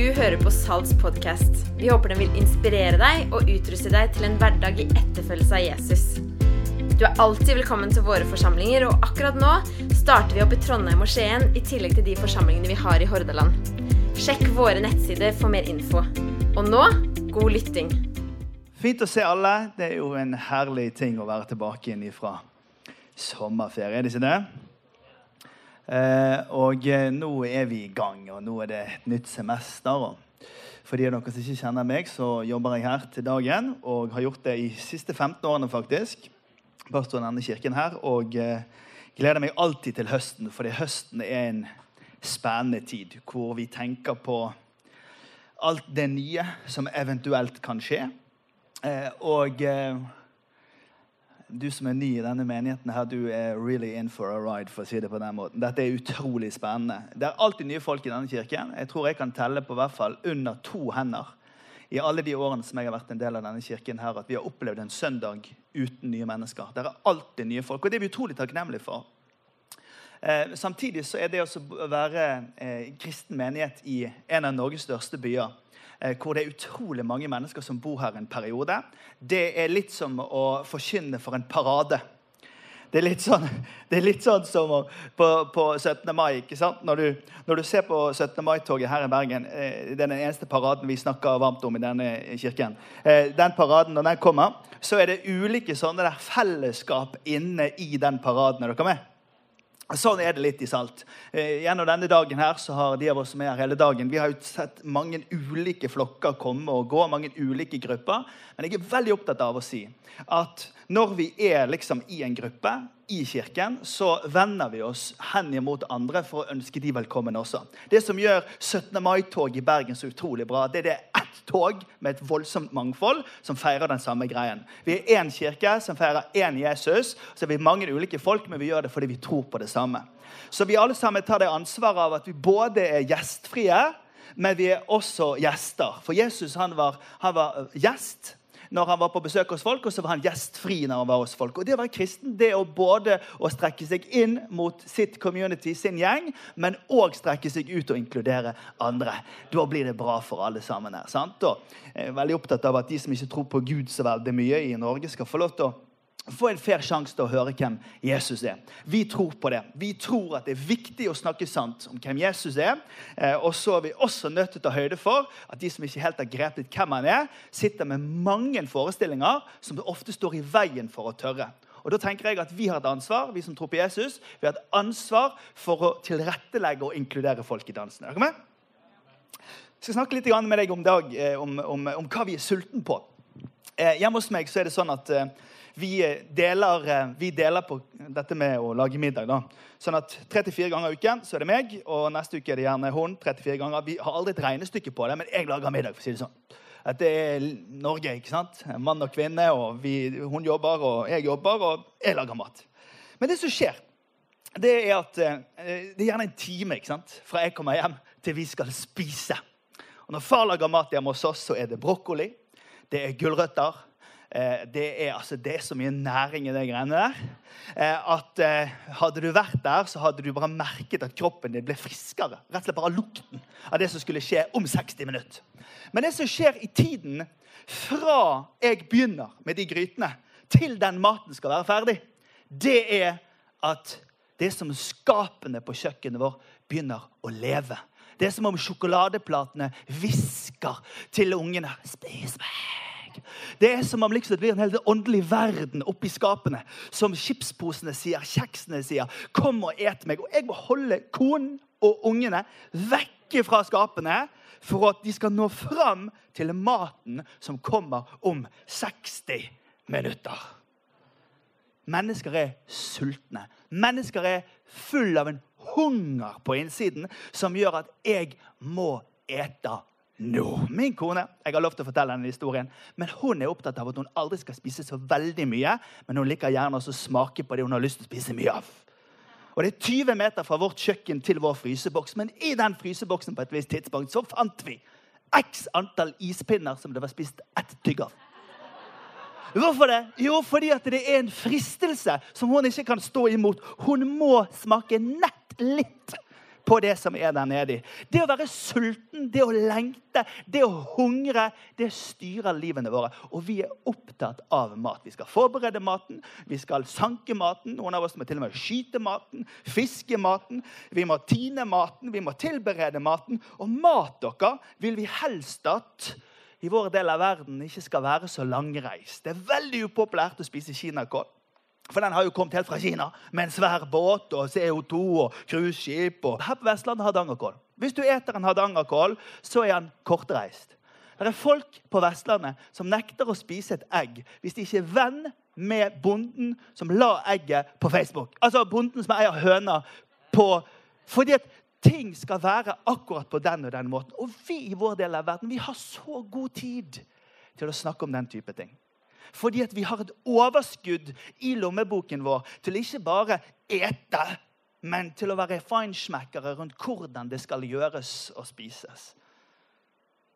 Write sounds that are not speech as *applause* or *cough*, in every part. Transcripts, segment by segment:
Du hører på Salts podkast. Vi håper den vil inspirere deg og utruste deg til en hverdag i etterfølgelse av Jesus. Du er alltid velkommen til våre forsamlinger, og akkurat nå starter vi opp i Trondheim og Skien i tillegg til de forsamlingene vi har i Hordaland. Sjekk våre nettsider for mer info. Og nå god lytting. Fint å se alle. Det er jo en herlig ting å være tilbake inn ifra sommerferie. Er det ikke det? Eh, og eh, nå er vi i gang, og nå er det et nytt semester. For de av dere som ikke kjenner meg, så jobber jeg her til dagen. Og har gjort det i de siste 15 årene, faktisk. Pastoren denne kirken her. Og eh, gleder meg alltid til høsten, fordi høsten er en spennende tid. Hvor vi tenker på alt det nye som eventuelt kan skje. Og du som er ny i denne menigheten, her, du er really in for a ride. for å si det på den måten. Dette er utrolig spennende. Det er alltid nye folk i denne kirken. Jeg tror jeg kan telle på hvert fall under to hender i alle de årene som jeg har vært en del av denne kirken her, at vi har opplevd en søndag uten nye mennesker. Det er alltid nye folk, og det er vi utrolig takknemlige for. Eh, samtidig så er det å være eh, kristen menighet i en av Norges største byer hvor det er utrolig mange mennesker som bor her en periode. Det er litt som å forkynne for en parade. Det er litt sånn, *laughs* er litt sånn som på, på, 17. mai. ikke sant? Når du, når du ser på 17. mai-toget her i Bergen eh, Det er den eneste paraden vi snakker varmt om i denne kirken. Eh, den paraden, Når den kommer, så er det ulike sånne der fellesskap inne i den paraden. Er dere med? Sånn er det litt i Salt. Eh, gjennom denne dagen her så har de av oss som er her hele dagen, vi har jo sett mange ulike flokker komme og gå, mange ulike grupper. Men jeg er veldig opptatt av å si at når vi er liksom i en gruppe i kirken, så vender vi oss hen imot andre for å ønske de velkommen også. Det som gjør 17. mai-tog i Bergen så utrolig bra, det er det ett tog med et voldsomt mangfold som feirer den samme greien. Vi er én kirke som feirer én Jesus. Så er vi mange ulike folk, men vi gjør det fordi vi tror på det samme. Så vi alle sammen tar det ansvaret av at vi både er gjestfrie, men vi er også gjester. For Jesus han var, han var gjest når han var på besøk hos folk, og så var han gjestfri når han var hos folk. Og Det å være kristen det å både å strekke seg inn mot sitt community, sin gjeng, men òg strekke seg ut og inkludere andre. Da blir det bra for alle sammen her. sant? Og jeg er veldig opptatt av at de som ikke tror på Gud så veldig mye i Norge, skal få lov til å få en fair sjanse til å høre hvem Jesus er. Vi tror på det. Vi tror at det er viktig å snakke sant om hvem Jesus er. Eh, og så er vi også nødt til å ta høyde for at de som ikke helt har grepet hvem han er, sitter med mange forestillinger som ofte står i veien for å tørre. Og da tenker jeg at Vi har et ansvar vi som tror på Jesus, vi har et ansvar for å tilrettelegge og inkludere folk i dansen. Er dere med? Jeg skal snakke litt med deg om, dag, eh, om, om, om hva vi er sulten på. Eh, hjemme hos meg så er det sånn at vi deler, eh, vi deler, på dette med å lage middag. da. Sånn at 34 ganger i uken så er det meg, og neste uke er det gjerne hun. 34 ganger. Vi har aldri et regnestykke på det, men jeg lager middag. for å si det sånn. Dette er Norge. ikke sant? Mann og kvinne, og vi, hun jobber, og jeg jobber, og jeg lager mat. Men det som skjer, det er at eh, det er gjerne en time ikke sant? fra jeg kommer hjem, til vi skal spise. Og Når far lager mat hjemme hos oss, så er det brokkoli, det er gulrøtter, Eh, det er, altså, det er, så mye næring i de greiene der eh, at eh, hadde du vært der, så hadde du bare merket at kroppen din ble friskere. Rett og slett bare lukten av det som skulle skje om 60 minutter. Men det som skjer i tiden fra jeg begynner med de grytene, til den maten skal være ferdig, det er at det som skapene på kjøkkenet vår begynner å leve. Det er som om sjokoladeplatene hvisker til ungene. Spis meg! Det er som om liksom det blir en hel åndelig verden oppi skapene. Som chipsposene sier, kjeksene sier. 'Kom og et meg.' Og jeg må holde konen og ungene vekke fra skapene for at de skal nå fram til maten som kommer om 60 minutter. Mennesker er sultne. Mennesker er full av en hunger på innsiden som gjør at jeg må ete nå. Min kone jeg har lov til å fortelle denne historien, men hun er opptatt av at hun aldri skal spise så veldig mye, men hun liker gjerne å smake på det hun har lyst til å spise mye av. Og Det er 20 meter fra vårt kjøkken til vår fryseboks, men i den fryseboksen på et visst tidspunkt så fant vi x antall ispinner som det var spist ett tygg av. Hvorfor det? Jo, fordi at det er en fristelse som hun ikke kan stå imot. Hun må smake nett litt på det som er der nede. Det å være sulten, det å lengte, det å hungre, det styrer livene våre. Og vi er opptatt av mat. Vi skal forberede maten, vi skal sanke maten. Noen av oss må til og med skyte maten, fiske maten. Vi må tine maten, vi må tilberede maten. Og mat dere vil vi helst at i vår del av verden ikke skal være så langreist. Det er veldig upopulært å spise kinakål. For den har jo kommet helt fra Kina med en svær båt og CO2 og cruiseskip. Her på Vestlandet hardangerkål. Hvis du eter en hardangerkål, så er den kortreist. Det er folk på Vestlandet som nekter å spise et egg hvis de ikke er venn med bonden som la egget på Facebook. Altså bonden som eier høna på Fordi at ting skal være akkurat på den og den måten. Og vi i vår del av verden vi har så god tid til å snakke om den type ting. Fordi vi har et overskudd i lommeboken vår til ikke bare ete, men til å være feinschmeckere rundt hvordan det skal gjøres og spises.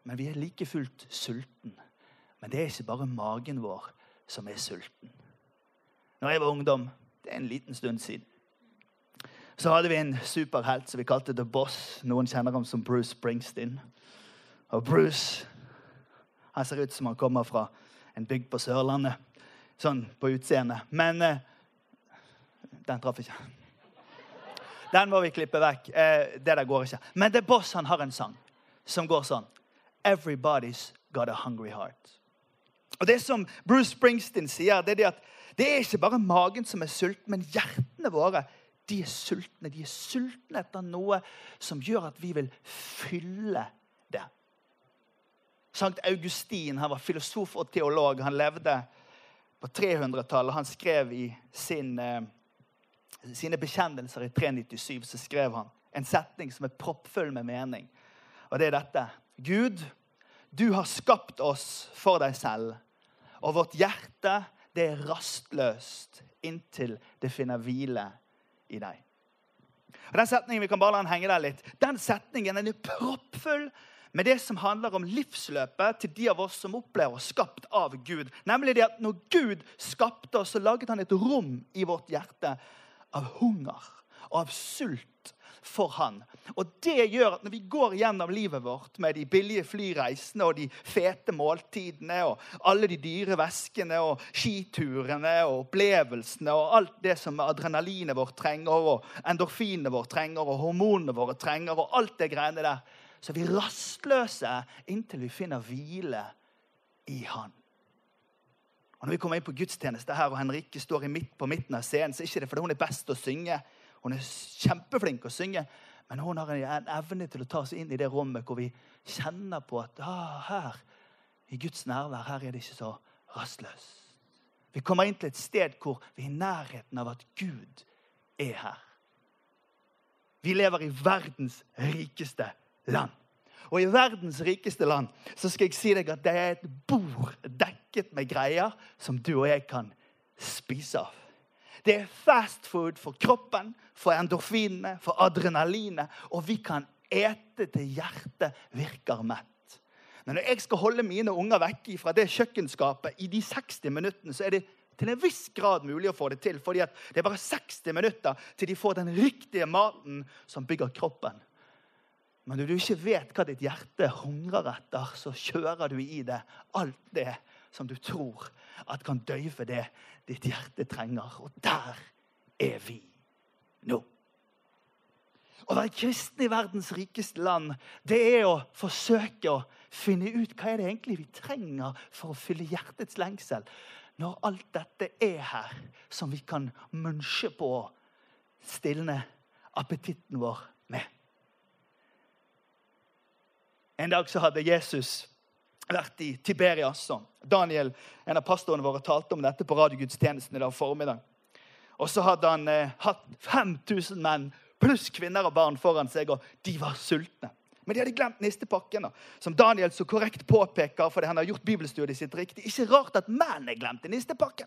Men vi er like fullt sulten. Men det er ikke bare magen vår som er sulten. Når jeg var ungdom, det er en liten stund siden, så hadde vi en superhelt som vi kalte The Boss. Noen kjenner ham som Bruce Springsteen. Og Bruce han ser ut som han kommer fra en bygd på Sørlandet. Sånn på utseendet. Men eh, den traff ikke. Den må vi klippe vekk. Eh, det der går ikke. Men The Boss han har en sang som går sånn. Everybody's got a hungry heart. Og Det som Bruce Springsteen sier, det er at det er ikke bare magen som er sulten, men hjertene våre de er sultne. De er sultne etter noe som gjør at vi vil fylle. Sankt Augustin han var filosof og teolog. Han levde på 300-tallet. Han skrev i sin, eh, sine bekjennelser i 397 så skrev han en setning som er proppfull med mening. Og det er dette. Gud, du har skapt oss for deg selv, og vårt hjerte det er rastløst inntil det finner hvile i deg. Og Den setningen vi kan bare la den henge der litt, den setningen den er proppfull med det som handler om livsløpet til de av oss som opplever skapt av Gud. Nemlig det at når Gud skapte oss, så laget han et rom i vårt hjerte av hunger og av sult for han. Og det gjør at når vi går gjennom livet vårt med de billige flyreisene og de fete måltidene og alle de dyre væskene og skiturene og opplevelsene og alt det som adrenalinet vårt trenger, og endorfinene våre trenger, og hormonene våre trenger, og alt det greiene der, så er vi rastløse inntil vi finner hvile i Han. Og Når vi kommer inn på gudstjeneste her, og Henrikke står midt på midten av scenen, så er det ikke fordi hun er best å synge, hun er kjempeflink å synge, men hun har en evne til å ta oss inn i det rommet hvor vi kjenner på at ah, her, i Guds nærvær, her er det ikke så rastløst. Vi kommer inn til et sted hvor vi er i nærheten av at Gud er her. Vi lever i verdens rikeste land. Og i verdens rikeste land så skal jeg si deg at det er et bord dekket med greier som du og jeg kan spise av. Det er fast food for kroppen, for endorfinene, for adrenalinet. Og vi kan ete til hjertet virker mett. Men når jeg skal holde mine unger vekke fra det kjøkkenskapet i de 60 minuttene, så er det til en viss grad mulig å få det til. fordi det er bare 60 minutter til de får den riktige maten som bygger kroppen. Men når du ikke vet hva ditt hjerte hungrer etter, så kjører du i det alt det som du tror at kan døyve det ditt hjerte trenger. Og der er vi nå. Å være kristen i verdens rikeste land, det er å forsøke å finne ut hva er det egentlig vi trenger for å fylle hjertets lengsel. Når alt dette er her, som vi kan munche på stilne appetitten vår med. En dag så hadde Jesus vært i Tiberias. Daniel, en av pastorene våre, talte om dette på radiogudstjenesten i dag formiddag. Og så hadde han eh, hatt 5000 menn pluss kvinner og barn foran seg, og de var sultne. Men de hadde glemt nistepakken. Som Daniel så korrekt påpeker, fordi han har gjort bibelstudiet sitt riktig. Ikke rart at mennene glemte nistepakken.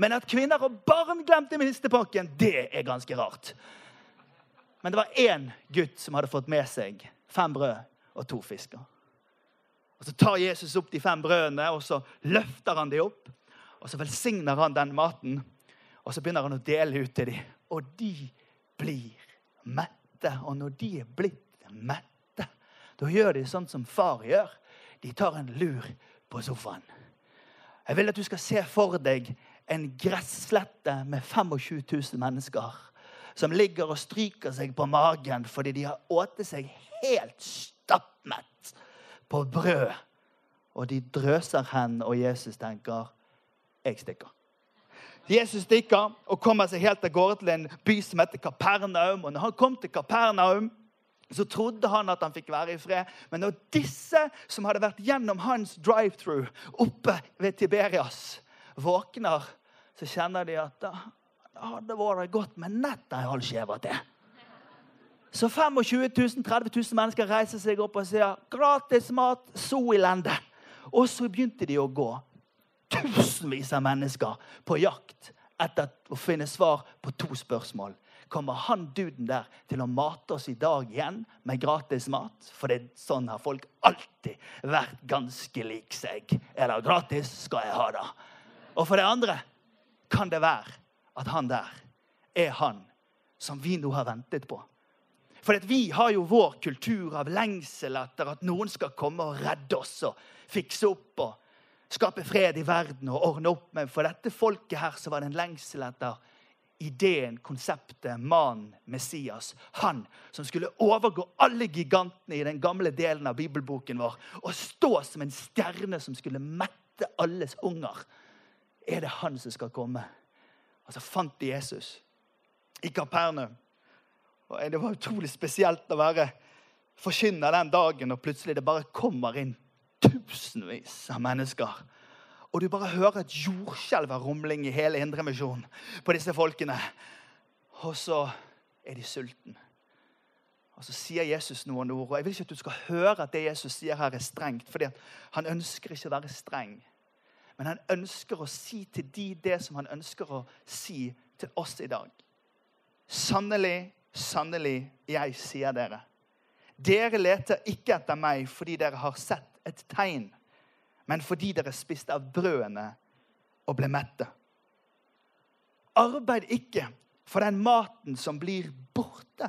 Men at kvinner og barn glemte nistepakken, det er ganske rart. Men det var én gutt som hadde fått med seg fem brød og to fisker. Og Så tar Jesus opp de fem brødene og så løfter han dem opp. Og Så velsigner han den maten, og så begynner han å dele ut til dem. Og de blir mette. Og når de er blitt mette, da gjør de sånn som far gjør. De tar en lur på sofaen. Jeg vil at du skal se for deg en gresslette med 25 000 mennesker som ligger og stryker seg på magen fordi de har åtet seg helt stappmett på brød. Og de drøser hen, og Jesus tenker 'Jeg stikker'. Jesus stikker og kommer seg helt av gårde til en by som heter Kapernaum. Og når han kom til Kapernaum, så trodde han at han fikk være i fred. Men når disse som hadde vært gjennom hans drive-through oppe ved Tiberias, våkner, så kjenner de at det hadde vært godt med nett ei halv skive til. Så 25 000, 30 000 mennesker reiser seg opp og sier 'gratis mat, så i landet'. Og så begynte de å gå. Tusenvis av mennesker på jakt etter å finne svar på to spørsmål. Kommer han duden der til å mate oss i dag igjen med gratis mat? For det er sånn har folk alltid vært ganske lik seg. Er det gratis, skal jeg ha det. Og for det andre kan det være at han der er han som vi nå har ventet på. For vi har jo vår kultur av lengsel etter at noen skal komme og redde oss og fikse opp og skape fred i verden og ordne opp. Men for dette folket her så var det en lengsel etter ideen, konseptet, mannen, Messias. Han som skulle overgå alle gigantene i den gamle delen av bibelboken vår og stå som en stjerne som skulle mette alles unger. Er det han som skal komme? Og så fant de Jesus i Kapernaum. Og Det var utrolig spesielt å være forkynner den dagen, og plutselig det bare kommer inn tusenvis av mennesker. Og du bare hører et jordskjelv av rumling i hele Indremisjonen på disse folkene. Og så er de sultne. Og så sier Jesus noen ord. og Jeg vil ikke at du skal høre at det Jesus sier her, er strengt. fordi han ønsker ikke å være streng. Men han ønsker å si til de det som han ønsker å si til oss i dag. Sannelig, sannelig, jeg sier dere. Dere leter ikke etter meg fordi dere har sett et tegn, men fordi dere spiste av brødene og ble mette. Arbeid ikke for den maten som blir borte,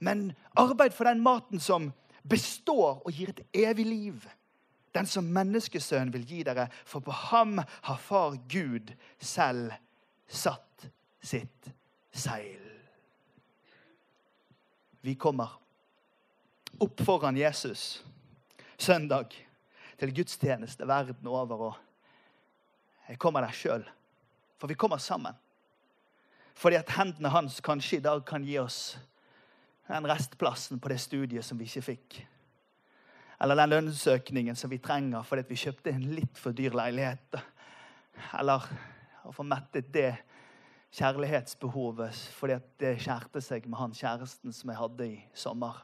men arbeid for den maten som består og gir et evig liv. Den som menneskesønnen vil gi dere, for på ham har far Gud selv satt sitt seil. Vi kommer opp foran Jesus søndag til gudstjeneste verden over. Og jeg kommer der sjøl. For vi kommer sammen. Fordi at hendene hans kanskje i dag kan gi oss den restplassen på det studiet som vi ikke fikk. Eller den lønnsøkningen som vi trenger fordi vi kjøpte en litt for dyr leilighet. Eller å få mettet det kjærlighetsbehovet fordi det skjærte seg med han kjæresten som jeg hadde i sommer.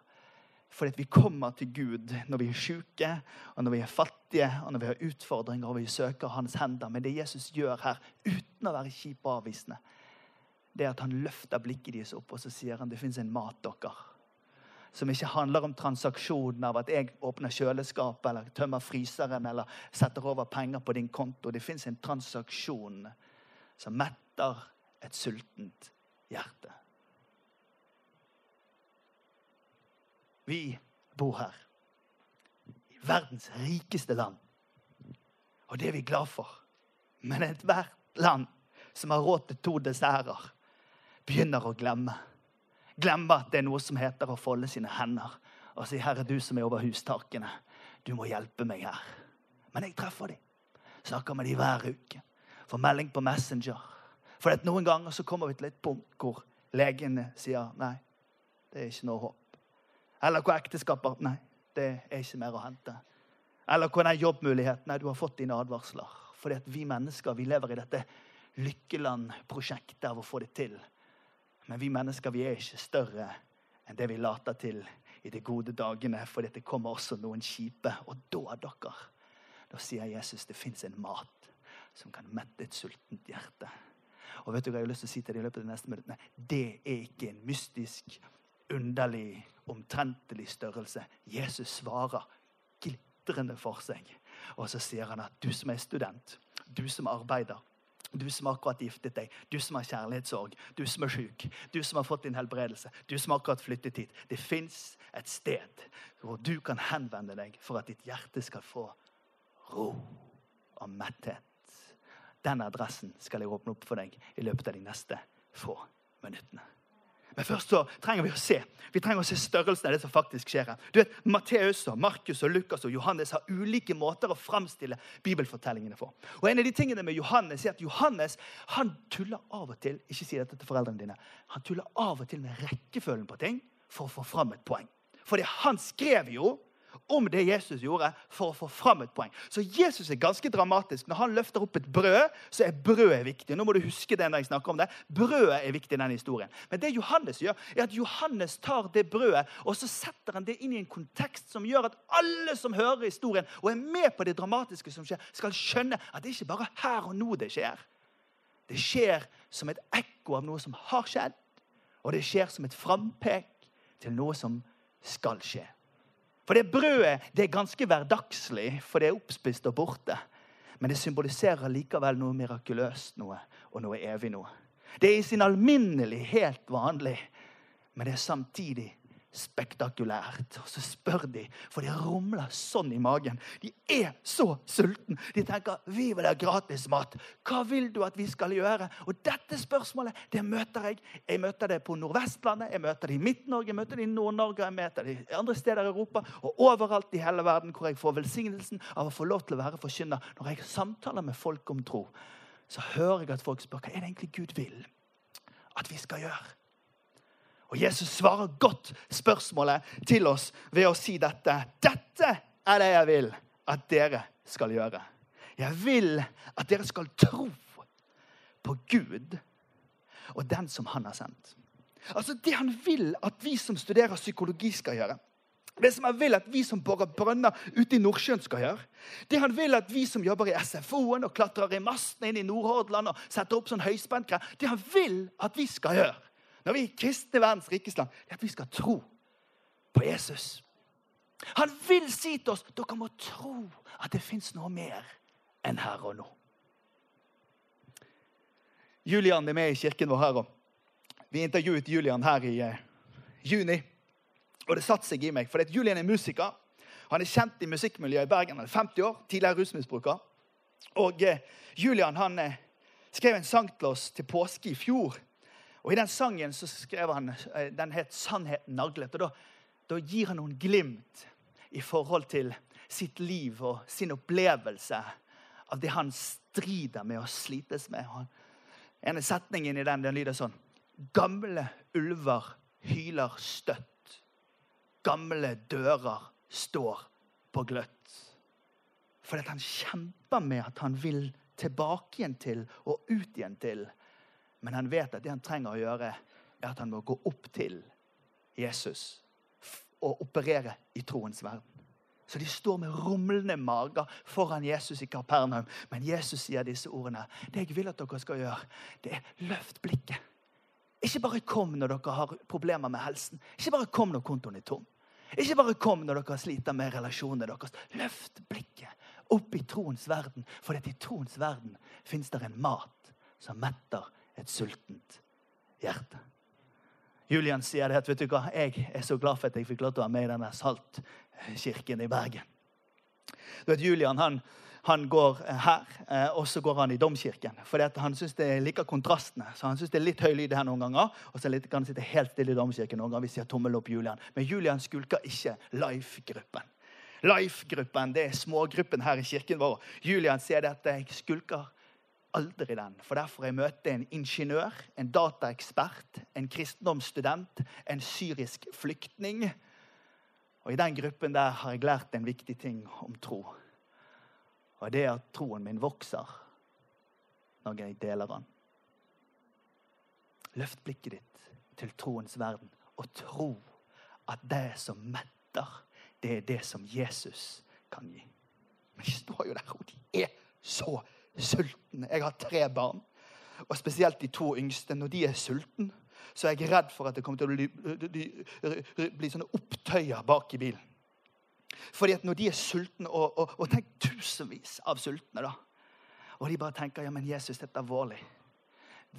Fordi vi kommer til Gud når vi er syke, og når vi er fattige, og når vi har utfordringer og vi søker Hans hender. Men det Jesus gjør her, uten å være kjip og avvisende, det er at han løfter blikket deres opp og så sier han, det fins en mat dere. Som ikke handler om transaksjonen av at jeg åpner kjøleskapet eller tømmer fryseren eller setter over penger på din konto. Det fins en transaksjon som metter et sultent hjerte. Vi bor her. I verdens rikeste land. Og det er vi glad for. Men ethvert land som har råd til to desserter, begynner å glemme. Glemme at det er noe som heter å folde sine hender og si 'Herre, du som er over hustakene, du må hjelpe meg her'. Men jeg treffer dem. Snakker med dem hver uke. Får melding på Messenger. For noen ganger så kommer vi til et punkt hvor legene sier 'nei, det er ikke noe håp'. Eller hvor ekteskapet Nei, det er ikke mer å hente. Eller hvor den jobbmuligheten Nei, du har fått dine advarsler. Fordi at vi mennesker vi lever i dette lykkeland-prosjektet av å få det til. Men vi mennesker vi er ikke større enn det vi later til i de gode dagene. For det kommer også noen kjipe. Og da, dere, da sier Jesus det fins en mat som kan mette et sultent hjerte. Og vet du hva jeg har lyst til å si til deg i løpet av de neste minuttene? Det er ikke en mystisk, underlig omtrentlig størrelse. Jesus svarer glitrende for seg. Og så sier han at du som er student, du som arbeider, Du som akkurat giftet deg, du som har kjærlighetssorg, du som er syk, du som har fått din helbredelse, du som akkurat flyttet hit. Det fins et sted hvor du kan henvende deg for at ditt hjerte skal få ro og metthet. Den adressen skal jeg åpne opp for deg i løpet av de neste få minuttene. Men først så trenger vi å se Vi trenger å se størrelsen av det som faktisk skjer her. Du vet, Matteus, og Markus, og Lukas og Johannes har ulike måter å framstille bibelfortellingene for. Og En av de tingene med Johannes er at Johannes han tuller av og til ikke si dette til foreldrene dine, han tuller av og til med rekkefølgen på ting for å få fram et poeng. Fordi han skrev jo om det Jesus gjorde, for å få fram et poeng. Så Jesus er ganske dramatisk. Når han løfter opp et brød, så er brødet viktig. Nå må du huske det når jeg snakker om det. Brødet er viktig i denne historien. Men det Johannes gjør, er at Johannes tar det brødet og så setter han det inn i en kontekst som gjør at alle som hører historien og er med på det dramatiske som skjer, skal skjønne at det ikke bare her og nå det skjer. Det skjer som et ekko av noe som har skjedd, og det skjer som et frampek til noe som skal skje. For det brødet det er ganske hverdagslig, for det er oppspist og borte. Men det symboliserer likevel noe mirakuløst noe, og noe evig noe. Det er i sin alminnelighet vanlig, men det er samtidig spektakulært. Og så spør de, for de rumler sånn i magen. De er så sultne. De tenker 'Vi vil ha gratis mat'. Hva vil du at vi skal gjøre? Og dette spørsmålet det møter jeg. Jeg møter det på Nordvestlandet, jeg møter det i Midt-Norge, jeg møter det i Nord-Norge, jeg møter det i andre steder i Europa og overalt i hele verden hvor jeg får velsignelsen av å få lov til å være forkynner. Når jeg samtaler med folk om tro, så hører jeg at folk spør hva er det egentlig Gud vil at vi skal gjøre. Og Jesus svarer godt spørsmålet til oss ved å si dette. Dette er det jeg vil at dere skal gjøre. Jeg vil at dere skal tro på Gud og den som han har sendt. Altså Det han vil at vi som studerer psykologi, skal gjøre. Det som han vil at vi som borer brønner ute i Nordsjøen, skal gjøre. Det han vil at vi som jobber i SFO-en og klatrer i mastene inn i Nordhordland og setter opp sånn høyspentgreier, det han vil at vi skal gjøre, når vi kristne i verdens rikeste land, er at vi skal tro på Jesus. Han vil si til oss dere må tro at det fins noe mer enn her og nå. Julian er med i kirken vår her. og Vi intervjuet Julian her i eh, juni. Og det satte seg i meg. For Julian er musiker. Han er kjent i musikkmiljøet i Bergen. Han er 50 år, tidligere rusmisbruker. Og eh, Julian han eh, skrev en sang til oss til påske i fjor og I den sangen så skrev han, eh, den het 'Sannheten naglet'. og da, da gir han noen glimt i forhold til sitt liv og sin opplevelse av det han strider med og slites med. En av setningen i den den lyder sånn Gamle ulver hyler støtt. Gamle dører står på gløtt. Fordi han kjemper med at han vil tilbake igjen til og ut igjen til men han vet at det han trenger å gjøre, er at han må gå opp til Jesus og operere i troens verden. Så de står med rumlende mager foran Jesus i Kapernaum. Men Jesus sier disse ordene. Det jeg vil at dere skal gjøre, det er løft blikket. Ikke bare kom når dere har problemer med helsen. Ikke bare kom når kontoen er tom. Ikke bare kom når dere sliter med relasjonene deres. Løft blikket opp i troens verden. For i troens verden fins det en mat som metter et sultent hjerte. Julian sier det at vet du hva, jeg er så glad for at jeg fikk lov til å være med i denne Saltkirken i Bergen. Du vet, Julian han, han går her, eh, og så går han i domkirken. For han syns det liker kontrastene. så Han syns det er litt høy lyd her noen ganger. Og så kan han sitte helt stille i domkirken noen ganger hvis de har tommel opp Julian. Men Julian skulker ikke Life-gruppen. Life-gruppen det er smågruppen her i kirken vår. Julian sier det at jeg skulker aldri den. For derfor jeg møter en ingeniør, en dataekspert, en kristendomsstudent, en syrisk flyktning. Og I den gruppen der har jeg lært en viktig ting om tro. Og det er at troen min vokser når jeg deler den. Løft blikket ditt til troens verden og tro at det som metter, det er det som Jesus kan gi. Men de står jo der, og de er så sulten. Jeg har tre barn. Og spesielt de to yngste. Når de er sultne, så er jeg redd for at det kommer til å bli, bli, sånne opptøyer bak i bilen. Fordi at når de er sultne, og, og, og tenk tusenvis av sultne da, Og de bare tenker ja, men Jesus, dette er alvorlig.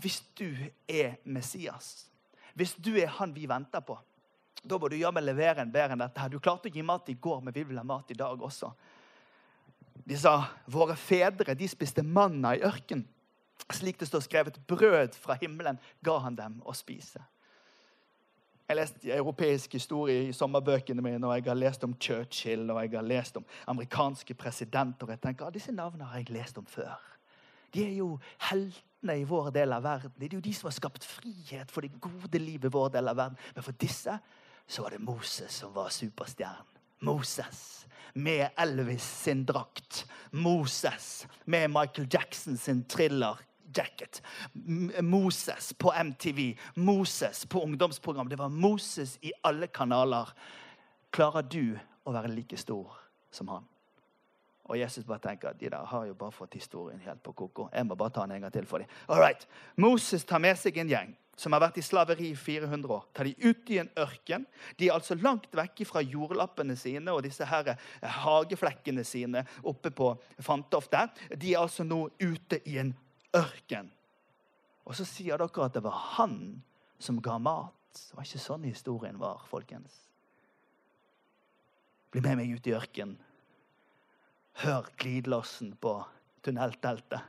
Hvis du er Messias, hvis du er han vi venter på, da må du jammen levere en bedre enn dette. her. Du klarte å gi mat i går, men vi vil ha mat i dag også. De sa våre fedre de spiste manna i ørken. Slik det står skrevet, brød fra himmelen ga han dem å spise. Jeg leste lest europeisk historie i sommerbøkene mine, og jeg har lest om Churchill og jeg har lest om amerikanske presidenter. jeg tenker, Disse navnene har jeg lest om før. De er jo heltene i vår del av verden. Det er jo de som har skapt frihet for det gode livet i vår del av verden. Men for disse så var det Moses som var superstjernen. Moses med Elvis sin drakt. Moses med Michael Jackson sin thriller jacket. Moses på MTV. Moses på ungdomsprogram. Det var Moses i alle kanaler. Klarer du å være like stor som han? Og Jesus bare tenker at de der har jo bare fått historien helt på koko. Jeg må bare ta den en gang til for dem. All right. Moses tar med seg en gjeng som har vært i slaveri i 400 år. Tar de ut i en ørken. De er altså langt vekk fra jordlappene sine og disse her hageflekkene sine oppe på Fantoft der. De er altså nå ute i en ørken. Og så sier dere at det var han som ga mat. Det var ikke sånn historien var, folkens. Bli med meg ut i ørkenen. Hør glidelåsen på tunnelteltet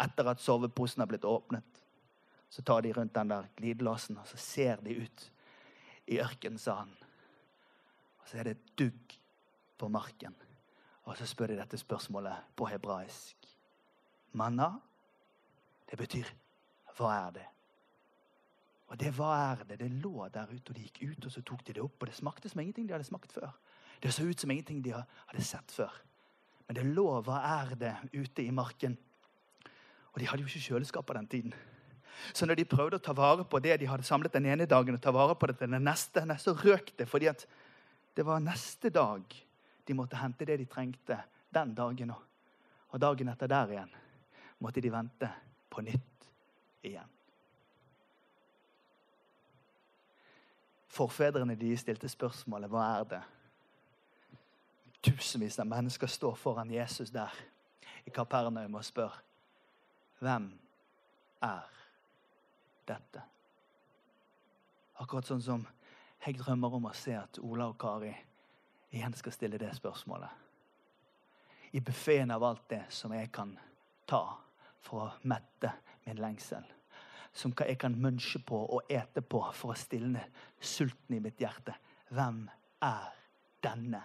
etter at soveposen har blitt åpnet. Så tar de rundt den der glidelåsen, og så ser de ut i ørkenen, sa han. Og så er det dugg på marken. Og så spør de dette spørsmålet på hebraisk. Manna, det betyr hva er det? Og det hva er det? Det lå der ute, og de gikk ut og så tok de det opp. Og det smakte som ingenting de hadde smakt før. Det så ut som ingenting de hadde sett før. Men det lå hva er det ute i marken. Og de hadde jo ikke kjøleskap på den tiden. Så når de prøvde å ta vare på det de hadde samlet den ene dagen, og ta vare på det den neste, så røk det fordi at det var neste dag de måtte hente det de trengte den dagen òg. Og dagen etter der igjen måtte de vente på nytt igjen. Forfedrene de stilte spørsmålet hva er det? Tusenvis av mennesker står foran Jesus der i Kapernaum og spør hvem er dette? Akkurat sånn som jeg drømmer om å se at Ola og Kari igjen skal stille det spørsmålet. I buffeen av alt det som jeg kan ta for å mette min lengsel. Som jeg kan munche på og ete på for å stilne sulten i mitt hjerte. Hvem er denne?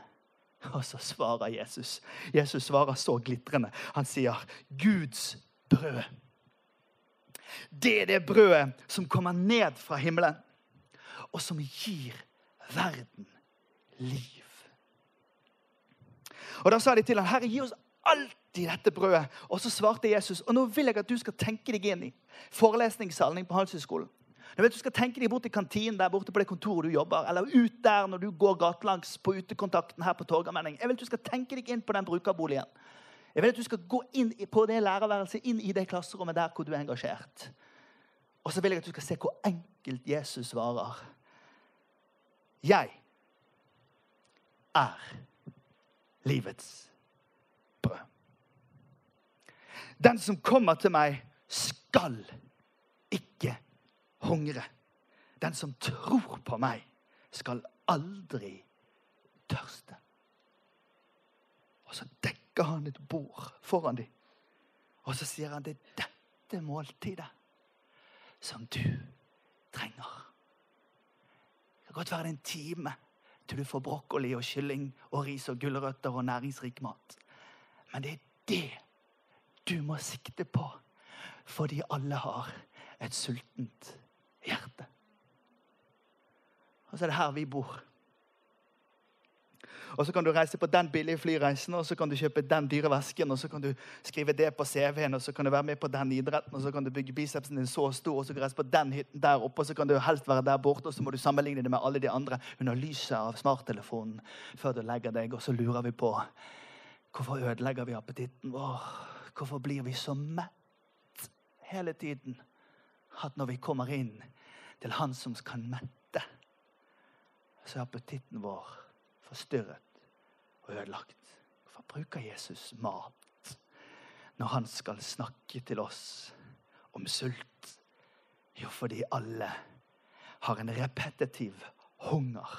*laughs* Og så svarer Jesus. Jesus svarer så glitrende. Han sier, 'Guds brød'. Det er det brødet som kommer ned fra himmelen, og som gir verden liv. Og Da sa de til ham, 'Herre, gi oss alltid dette brødet. Og så svarte Jesus, og nå vil jeg at du skal tenke deg inn i forelesningssalen på Handelshøyskolen. Du skal tenke deg bort i kantinen der borte på det kontoret du jobber, eller ut der når du går gatelangs på utekontakten her på Torgallmenning. Jeg vil at du skal tenke deg inn på den brukerboligen. Jeg vil at du skal gå inn på det lærerværelset, inn i det klasserommet der hvor du er engasjert. Og så vil jeg at du skal se hvor enkelt Jesus svarer. Jeg er livets brød. Den som kommer til meg, skal ikke hungre. Den som tror på meg, skal aldri tørste. Og så dekker han et bord foran dem. Og så sier han det er dette måltidet som du trenger. Det kan godt være det en time til du får brokkoli og kylling og ris og gulrøtter og næringsrik mat. Men det er det du må sikte på, fordi alle har et sultent hjerte. Og så er det her vi bor. Og så kan du reise på den billige flyreisen, og så kan du kjøpe den dyre vesken, og så kan du skrive det på CV-en, og så kan du være med på den idretten, og så kan du bygge bicepsen din så stor, og så kan du reise på den hytten der oppe, og så kan du helst være der borte, og så må du sammenligne det med alle de andre under lyset av smarttelefonen før du legger deg, og så lurer vi på hvorfor ødelegger vi appetitten vår? Hvorfor blir vi så mett hele tiden at når vi kommer inn til Han som kan mette, så er appetitten vår forstyrret og ødelagt? Hvorfor bruker Jesus mat når han skal snakke til oss om sult? Jo, fordi alle har en repetitiv hunger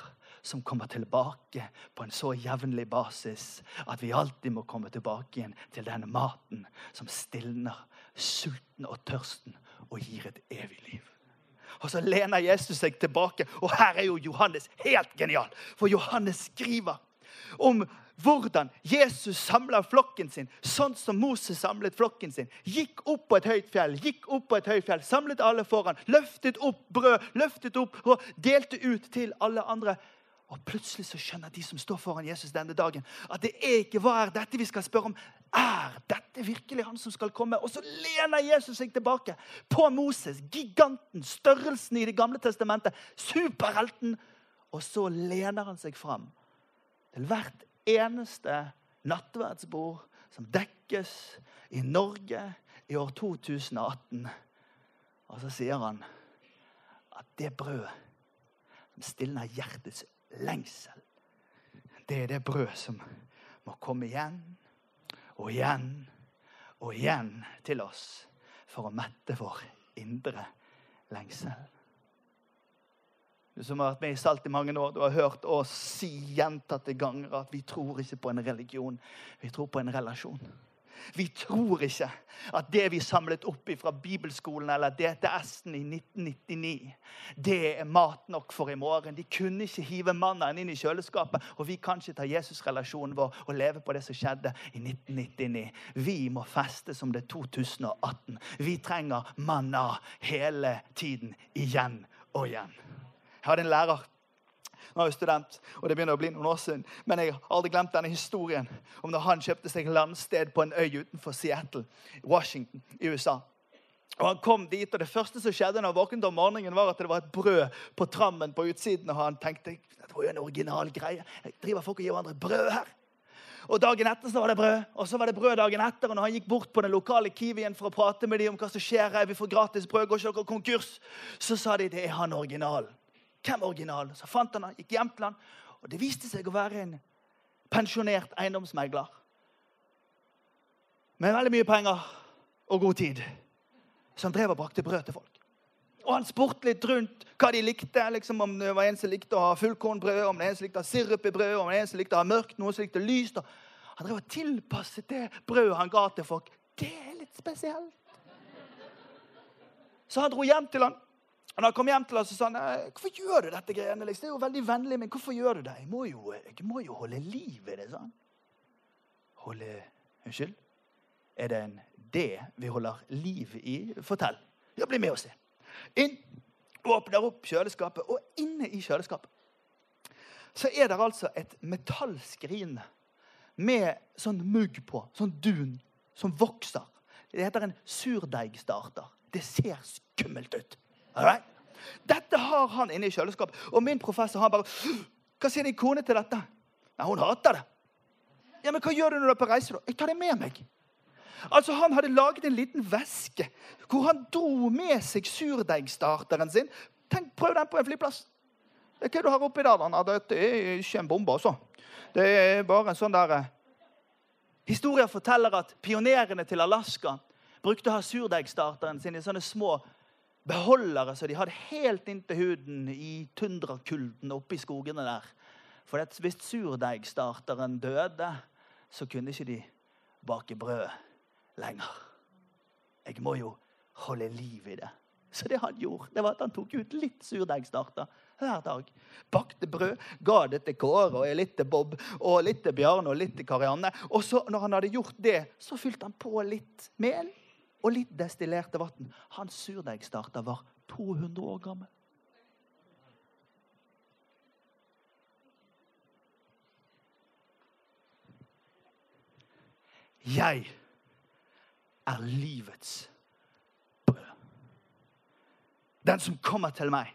som kommer tilbake på en så jevnlig basis at vi alltid må komme tilbake igjen til den maten som stilner sulten og tørsten og gir et evig liv. Og så lener Jesus seg tilbake, og her er jo Johannes helt genial. For Johannes skriver om hvordan Jesus samla flokken sin, sånn som Moses samlet flokken sin. Gikk opp på et høyt fjell, gikk opp på et høyt fjell, samlet alle foran. Løftet opp brød, løftet opp og delte ut til alle andre. Og plutselig så skjønner de som står foran Jesus denne dagen, at det er ikke hva er dette vi skal spørre om. Er dette virkelig han som skal komme? Og så lener Jesus seg tilbake på Moses, giganten, størrelsen i Det gamle testamentet, superhelten. Og så lener han seg fram til hvert eneste nattverdsbord som dekkes i Norge i år 2018. Og så sier han at det brødet som stilner hjertets lengsel. Det er det brød som må komme igjen og igjen og igjen til oss for å mette vår indre lengsel. Du som har vært med i Salt i mange år, du har hørt oss si gjentatte ganger at vi tror ikke på en religion, vi tror på en relasjon. Vi tror ikke at det vi samlet opp fra bibelskolen eller DTS-en i 1999, det er mat nok for i morgen. De kunne ikke hive mannen inn i kjøleskapet, og vi kan ikke ta Jesus-relasjonen vår og leve på det som skjedde i 1999. Vi må feste som det er 2018. Vi trenger manna hele tiden, igjen og igjen. Jeg hadde en lærer nå er jeg student, og det begynner å bli noen år siden. Men jeg har aldri glemt denne historien om da han kjøpte seg landsted på en øy utenfor Seattle, Washington i USA. Og Han kom dit, og det første som skjedde når han våknet om morgenen, var at det var et brød på trammen på utsiden. Og han tenkte det var jo en original greie. Jeg driver folk og gir hverandre brød her. Og Dagen etter så var det brød, og så var det brød dagen etter. Og når han gikk bort på den lokale Kiwien for å prate med dem om hva som skjer her, vi får gratis brød, går ikke dere konkurs, så sa de det er han originalen. Hvem originalen? Så fant han han, gikk hjem til han, og det viste seg å være en pensjonert eiendomsmegler. Med veldig mye penger og god tid. Som drev og brakte brød til folk. Og han spurte litt rundt hva de likte. liksom Om det var en som likte å ha fullkornbrød, om det var en som likte å ha sirup i brød, om det var en som likte å ha mørkt, noen som likte lyst. Han drev og tilpasset det brødet han ga til folk. Det er litt spesielt. Så han dro hjem til han, og når han kom hjem til oss, så sa hvorfor gjør du dette greiene? Det er jo veldig vennlig, men hvorfor gjør du det? Jeg må jo, jeg må jo holde liv i det. sa han. Holde Unnskyld? Er det en det vi holder liv i? Fortell. Ja, bli med og se. Inn, åpner opp kjøleskapet, og inne i kjøleskapet så er det altså et metallskrin med sånn mugg på, sånn dun, som vokser. Det heter en surdeigstarter. Det ser skummelt ut. Alright? Dette har han inne i kjøleskapet. Og min professor han bare Hva sier din kone til dette? Nei, Hun hater det. Ja, Men hva gjør du når du er på reise? da? Jeg tar det med meg. Altså, Han hadde laget en liten veske hvor han dro med seg surdeigstarteren sin. Tenk, Prøv den på en flyplass. Det er hva du har oppi der. da? Det er ikke en bombe, altså. Det er bare en sånn der eh, Historien forteller at pionerene til Alaska brukte å ha surdeigstarteren sin i sånne små beholdere så de hadde helt inntil huden i tundrakulden oppe i skogene der. For hvis surdeigstarteren døde, så kunne ikke de bake brød lenger. Jeg må jo holde liv i det. Så det han gjorde, det var at han tok ut litt surdeigstarter hver dag. Bakte brød, ga det til Kåre og litt til Bob og litt til Bjarne og litt til Karianne. Og så når han hadde gjort det, så fylte han på litt mel og litt destillerte vann. Hans surdeigstarter var 200 år gammel. Jeg er livets brød. Den som kommer til meg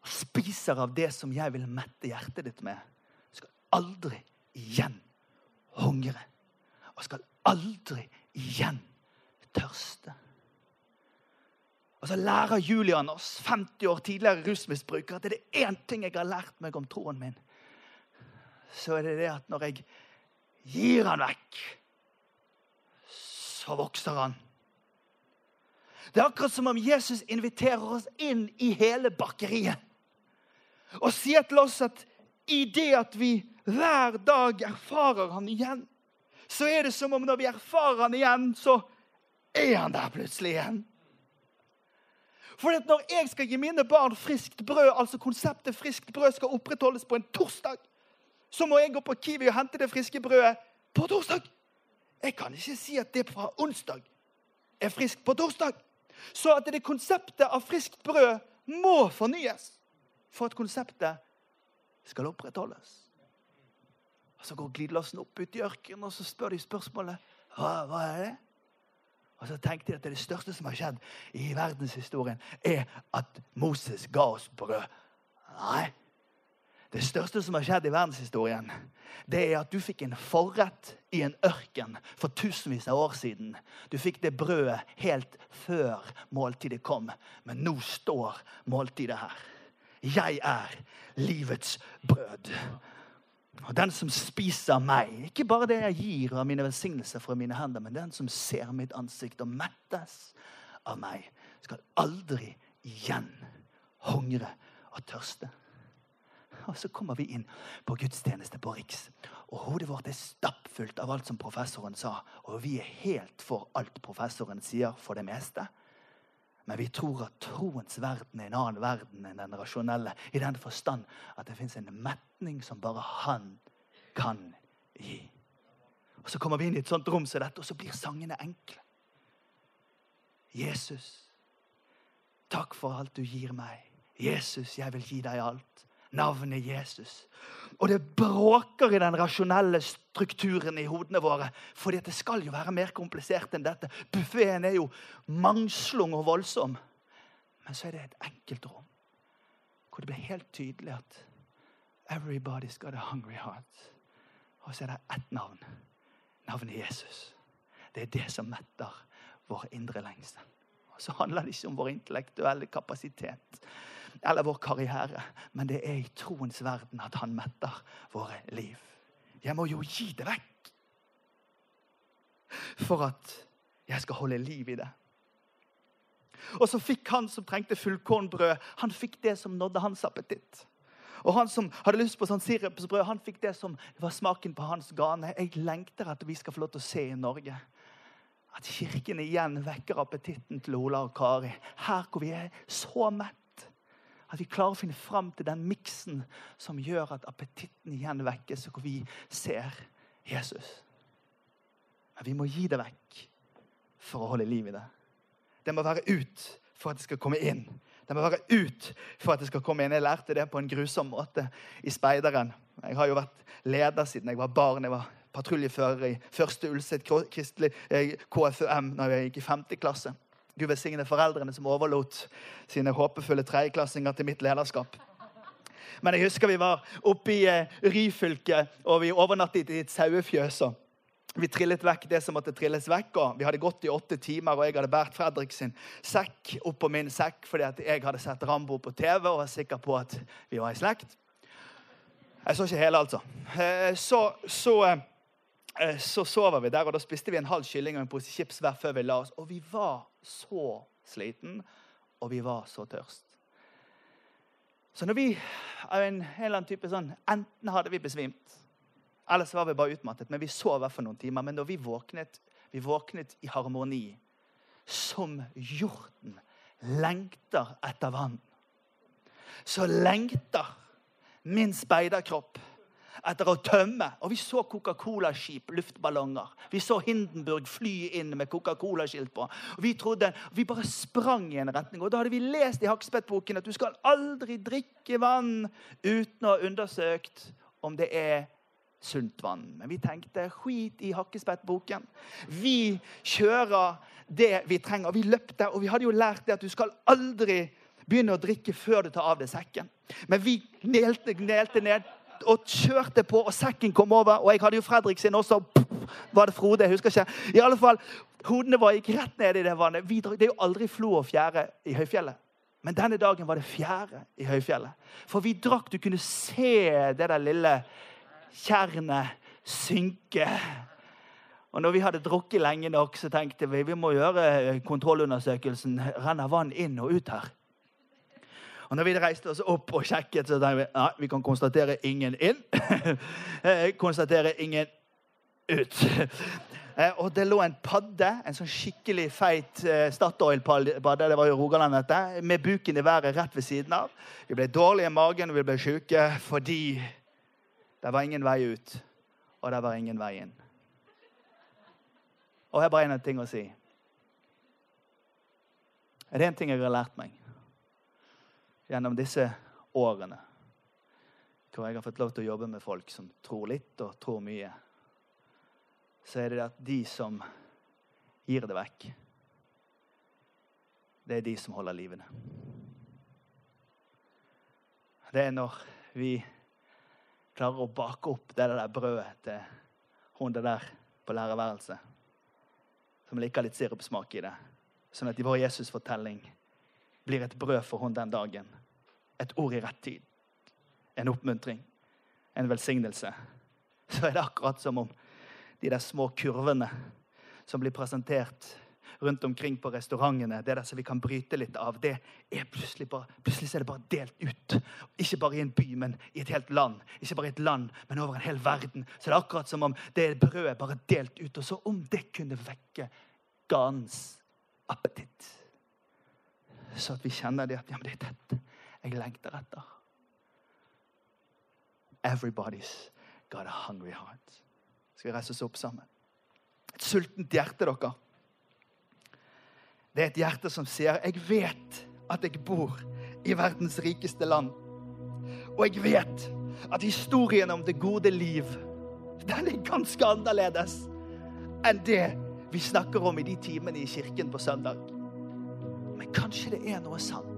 og spiser av det som jeg vil mette hjertet ditt med, skal aldri igjen hungre. Og skal aldri igjen tørste. Og så lærer Julian oss, 50 år tidligere rusmisbruker, at det er én ting jeg har lært meg om troen min. Så er det det at når jeg gir han vekk, så vokser han. Det er akkurat som om Jesus inviterer oss inn i hele bakeriet. Og sier til oss at i det at vi hver dag erfarer han igjen, så er det som om når vi erfarer han igjen, så er han der plutselig igjen. For når jeg skal gi mine barn friskt brød, altså konseptet friskt brød skal opprettholdes på en torsdag, så må jeg gå på Kiwi og hente det friske brødet på torsdag. Jeg kan ikke si at det fra onsdag er friskt på torsdag. Så at det konseptet av friskt brød må fornyes for at konseptet skal opprettholdes. Og Så går glidelåsen opp ut i ørkenen, og så spør de spørsmålet hva, hva er det? Og så tenkte jeg at det største som har skjedd i verdenshistorien, er at Moses ga oss brød. Nei. Det største som har skjedd i verdenshistorien, det er at du fikk en forrett i en ørken for tusenvis av år siden. Du fikk det brødet helt før måltidet kom. Men nå står måltidet her. Jeg er livets brød. Og den som spiser meg, ikke bare det jeg gir av mine velsignelser fra mine hender, men den som ser mitt ansikt og mettes av meg, skal aldri igjen hungre og tørste. Og så kommer vi inn på gudstjeneste på Riks. Og hodet vårt er stappfullt av alt som professoren sa. Og vi er helt for alt professoren sier, for det meste. Men vi tror at troens verden er en annen verden enn den rasjonelle. I den forstand at det fins en metning som bare han kan gi. Og Så kommer vi inn i et sånt rom som dette, og så blir sangene enkle. Jesus, takk for alt du gir meg. Jesus, jeg vil gi deg alt navnet Jesus. Og det bråker i den rasjonelle strukturen i hodene våre. For det skal jo være mer komplisert enn dette. Buffeen er jo mangslung og voldsom. Men så er det et enkelt rom hvor det blir helt tydelig at everybody's got a hungry heart. Og så er det ett navn. Navnet Jesus. Det er det som metter vår indre lengsel. Og så handler det ikke om vår intellektuelle kapasitet eller vår karriere. Men det er i troens verden at han metter våre liv. Jeg må jo gi det vekk for at jeg skal holde liv i det. Og så fikk han som trengte fullkornbrød, han fikk det som nådde hans appetitt. Og han som hadde lyst på sånn sirupsbrød, han fikk det som var smaken på hans gane. Jeg lengter at vi skal få lov til å se i Norge. At kirken igjen vekker appetitten til Ola og Kari. Her hvor vi er så mett at vi klarer å finne fram til den miksen som gjør at appetitten igjen vekkes, og hvor vi ser Jesus. Men vi må gi det vekk for å holde liv i det. Det må være ut for at det skal komme inn. Det må være ut for at det skal komme inn. Jeg lærte det på en grusom måte i Speideren. Jeg har jo vært leder siden jeg var barn. Jeg var patruljefører i første Ulset kristelig eh, KFUM da jeg gikk i femte klasse. Gud velsigne foreldrene som overlot sine håpefulle tredjeklassinger til mitt lederskap. Men jeg husker vi var oppe i eh, Ryfylke, og vi overnattet i et sauefjøs. Vi trillet vekk det som måtte trilles vekk. og Vi hadde gått i åtte timer, og jeg hadde båret Fredrik sin sekk oppå min sekk fordi jeg hadde sett Rambo på TV og var sikker på at vi var i slekt. Jeg så ikke hele, altså. Eh, så, så Eh, så sover vi der, og da spiste vi en halv kylling og en pose chips hver før vi la oss. Og vi var så sliten, og vi var så tørst. Så når vi av en, en eller annen type sånn, Enten hadde vi besvimt, eller så var vi bare utmattet. Men vi sov for noen timer. Men da vi våknet, vi våknet i harmoni, som hjorten lengter etter vann, så lengter min speiderkropp etter å tømme. Og vi så Coca-Cola-skip, luftballonger. Vi så Hindenburg fly inn med Coca-Cola-skilt på. Og Vi trodde, vi bare sprang i en retning. Og da hadde vi lest i Hakspettboken at du skal aldri drikke vann uten å ha undersøkt om det er sunt vann. Men vi tenkte skit i Hakkespettboken. Vi kjører det vi trenger. Vi løpte, og vi hadde jo lært det at du skal aldri begynne å drikke før du tar av deg sekken. Men vi knelte, knelte ned og kjørte på, og sekken kom over. Og jeg hadde jo Fredrik sin også. Var det Frode? Jeg husker ikke. I alle fall, Hodene våre gikk rett ned i det vannet. Det er jo aldri flo og fjære i høyfjellet. Men denne dagen var det fjære i høyfjellet. For vi drakk. Du kunne se det der lille tjernet synke. Og når vi hadde drukket lenge nok, så tenkte vi vi må gjøre kontrollundersøkelsen. Renner vann inn og ut her? Og når vi reiste oss opp og sjekket, så tenkte vi ja, vi kan konstatere ingen inn. *laughs* konstatere ingen ut. Eh, og det lå en padde, en sånn skikkelig feit eh, Statoil-padde, det var jo Rogaland dette, med buken i været rett ved siden av. Vi ble dårlige i magen og vi ble sjuke fordi det var ingen vei ut, og det var ingen vei inn. Og jeg har bare én ting å si. Er det en ting jeg har lært meg gjennom disse årene hvor jeg har fått lov til å jobbe med folk som tror litt og tror mye, så er det at de som gir det vekk, det er de som holder livene. Det er når vi klarer å bake opp det der brødet til hun der på lærerværelset som liker litt sirupsmak i det. Sånn at i vår Jesus-fortelling blir et brød for henne den dagen. Et ord i rett tid. En oppmuntring. En velsignelse. Så er det akkurat som om de der små kurvene som blir presentert rundt omkring på restaurantene, det der som vi kan bryte litt av, det er plutselig bare, plutselig er det bare delt ut. Ikke bare i en by, men i et helt land. Ikke bare i et land, men over en hel verden. Så det er akkurat som om det brødet bare delt ut. Og så om det kunne vekke gans appetitt. Så at vi kjenner det at ja, det er dette jeg lengter etter. Everybody's got a hungry heart. Skal vi reise oss opp sammen? Et sultent hjerte, dere. Det er et hjerte som sier 'Jeg vet at jeg bor i verdens rikeste land'. Og jeg vet at historien om det gode liv den er ganske annerledes enn det vi snakker om i de timene i kirken på søndag. Kanskje det er noe sant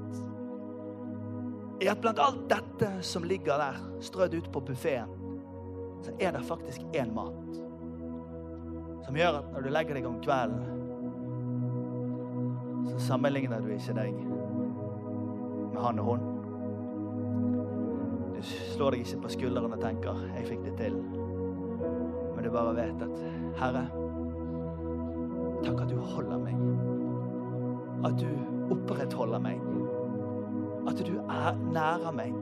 i at blant alt dette som ligger der strødd ut på buffeen, så er det faktisk én mat som gjør at når du legger deg om kvelden så sammenligner du ikke deg med han og hun. Du slår deg ikke på skulderen og tenker 'jeg fikk det til'. Men du bare vet at 'Herre, takk at du holder meg'. At du opprettholder meg. At du er nære meg.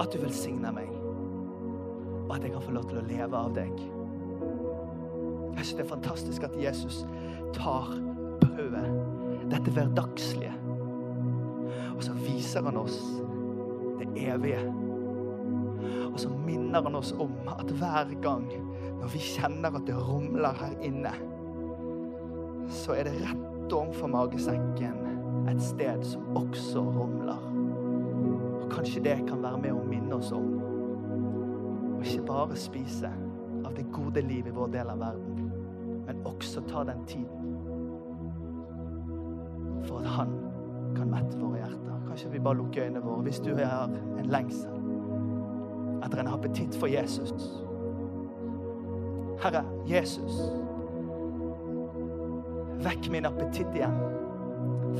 At du velsigner meg. Og at jeg kan få lov til å leve av deg. Jeg synes det er fantastisk at Jesus tar brødet, dette hverdagslige. Og så viser han oss det evige. Og så minner han oss om at hver gang når vi kjenner at det rumler her inne, så er det rett overfor magesekken et sted som også rumler. Og kanskje det kan være med å minne oss om å ikke bare spise av det gode liv i vår del av verden, men også ta den tiden for at han kan mette våre hjerter. Kanskje vi bare lukker øynene våre hvis du har en lengsel etter en appetitt for Jesus. Herre Jesus, vekk min appetitt igjen.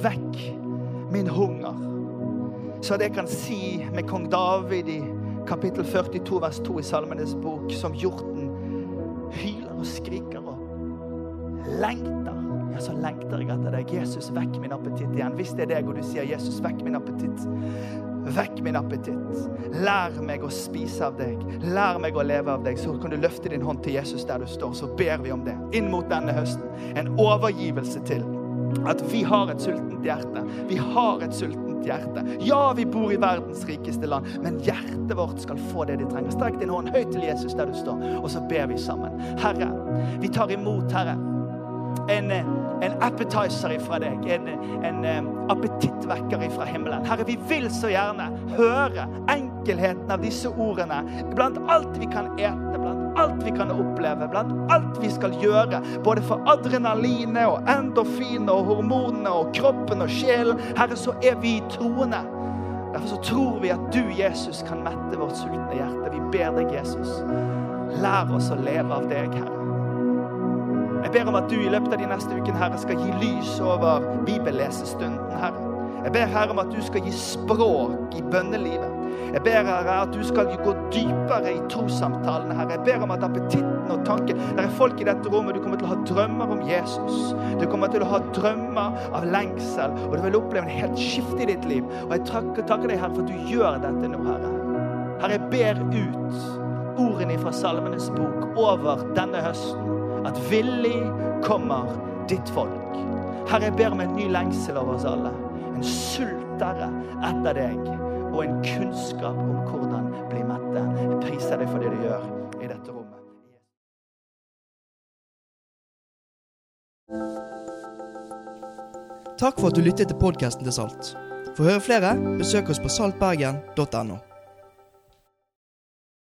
Vekk min hunger. Så at jeg kan si med kong David i kapittel 42 vers 2 i Salmenes bok, som hjorten hyler og skriker og lengter ja, så lengter jeg etter deg. Jesus, vekk min appetitt igjen. Hvis det er deg, og du sier 'Jesus, vekk min appetitt', vekk min appetitt. Lær meg å spise av deg. Lær meg å leve av deg. Så kan du løfte din hånd til Jesus der du står. Så ber vi om det inn mot denne høsten. En overgivelse til at vi har et sultent hjerte. Vi har et sultent hjerte. Ja, vi bor i verdens rikeste land, men hjertet vårt skal få det de trenger. Strekk din hånd høyt til Jesus der du står, og så ber vi sammen. Herre, vi tar imot, Herre, en en appetizer ifra deg, en, en um, appetittvekker ifra himmelen. Herre, vi vil så gjerne høre enkelheten av disse ordene blant alt vi kan ete, blant alt vi kan oppleve, blant alt vi skal gjøre, både for adrenalinet og endorfinet og hormonene og kroppen og sjelen. Herre, så er vi troende. Derfor så tror vi at du, Jesus, kan mette vårt sultne hjerte. Vi ber deg, Jesus. Lær oss å leve av deg, Herre. Jeg ber om at du i løpet av de neste ukene Herre, skal gi lys over bibellesestunden. Herre. Jeg ber Herre om at du skal gi språk i bønnelivet. Jeg ber Herre at du skal gå dypere i trossamtalene. Herre. Jeg ber om at appetitten og tanken Det er folk i dette rommet du kommer til å ha drømmer om Jesus. Du kommer til å ha drømmer av lengsel, og du vil oppleve en helt skifte i ditt liv. Og jeg takker, takker deg, Herre, for at du gjør dette nå, Herre. Herre, jeg ber ut ordene fra Salmenes bok over denne høsten. At villig kommer ditt folk. Herre, jeg ber om en ny lengsel over oss alle. En sultere etter deg. Og en kunnskap om hvordan bli mette. Jeg priser deg for det du gjør i dette rommet. Takk for at du lyttet til podkasten til Salt. For å høre flere, besøk oss på saltbergen.no.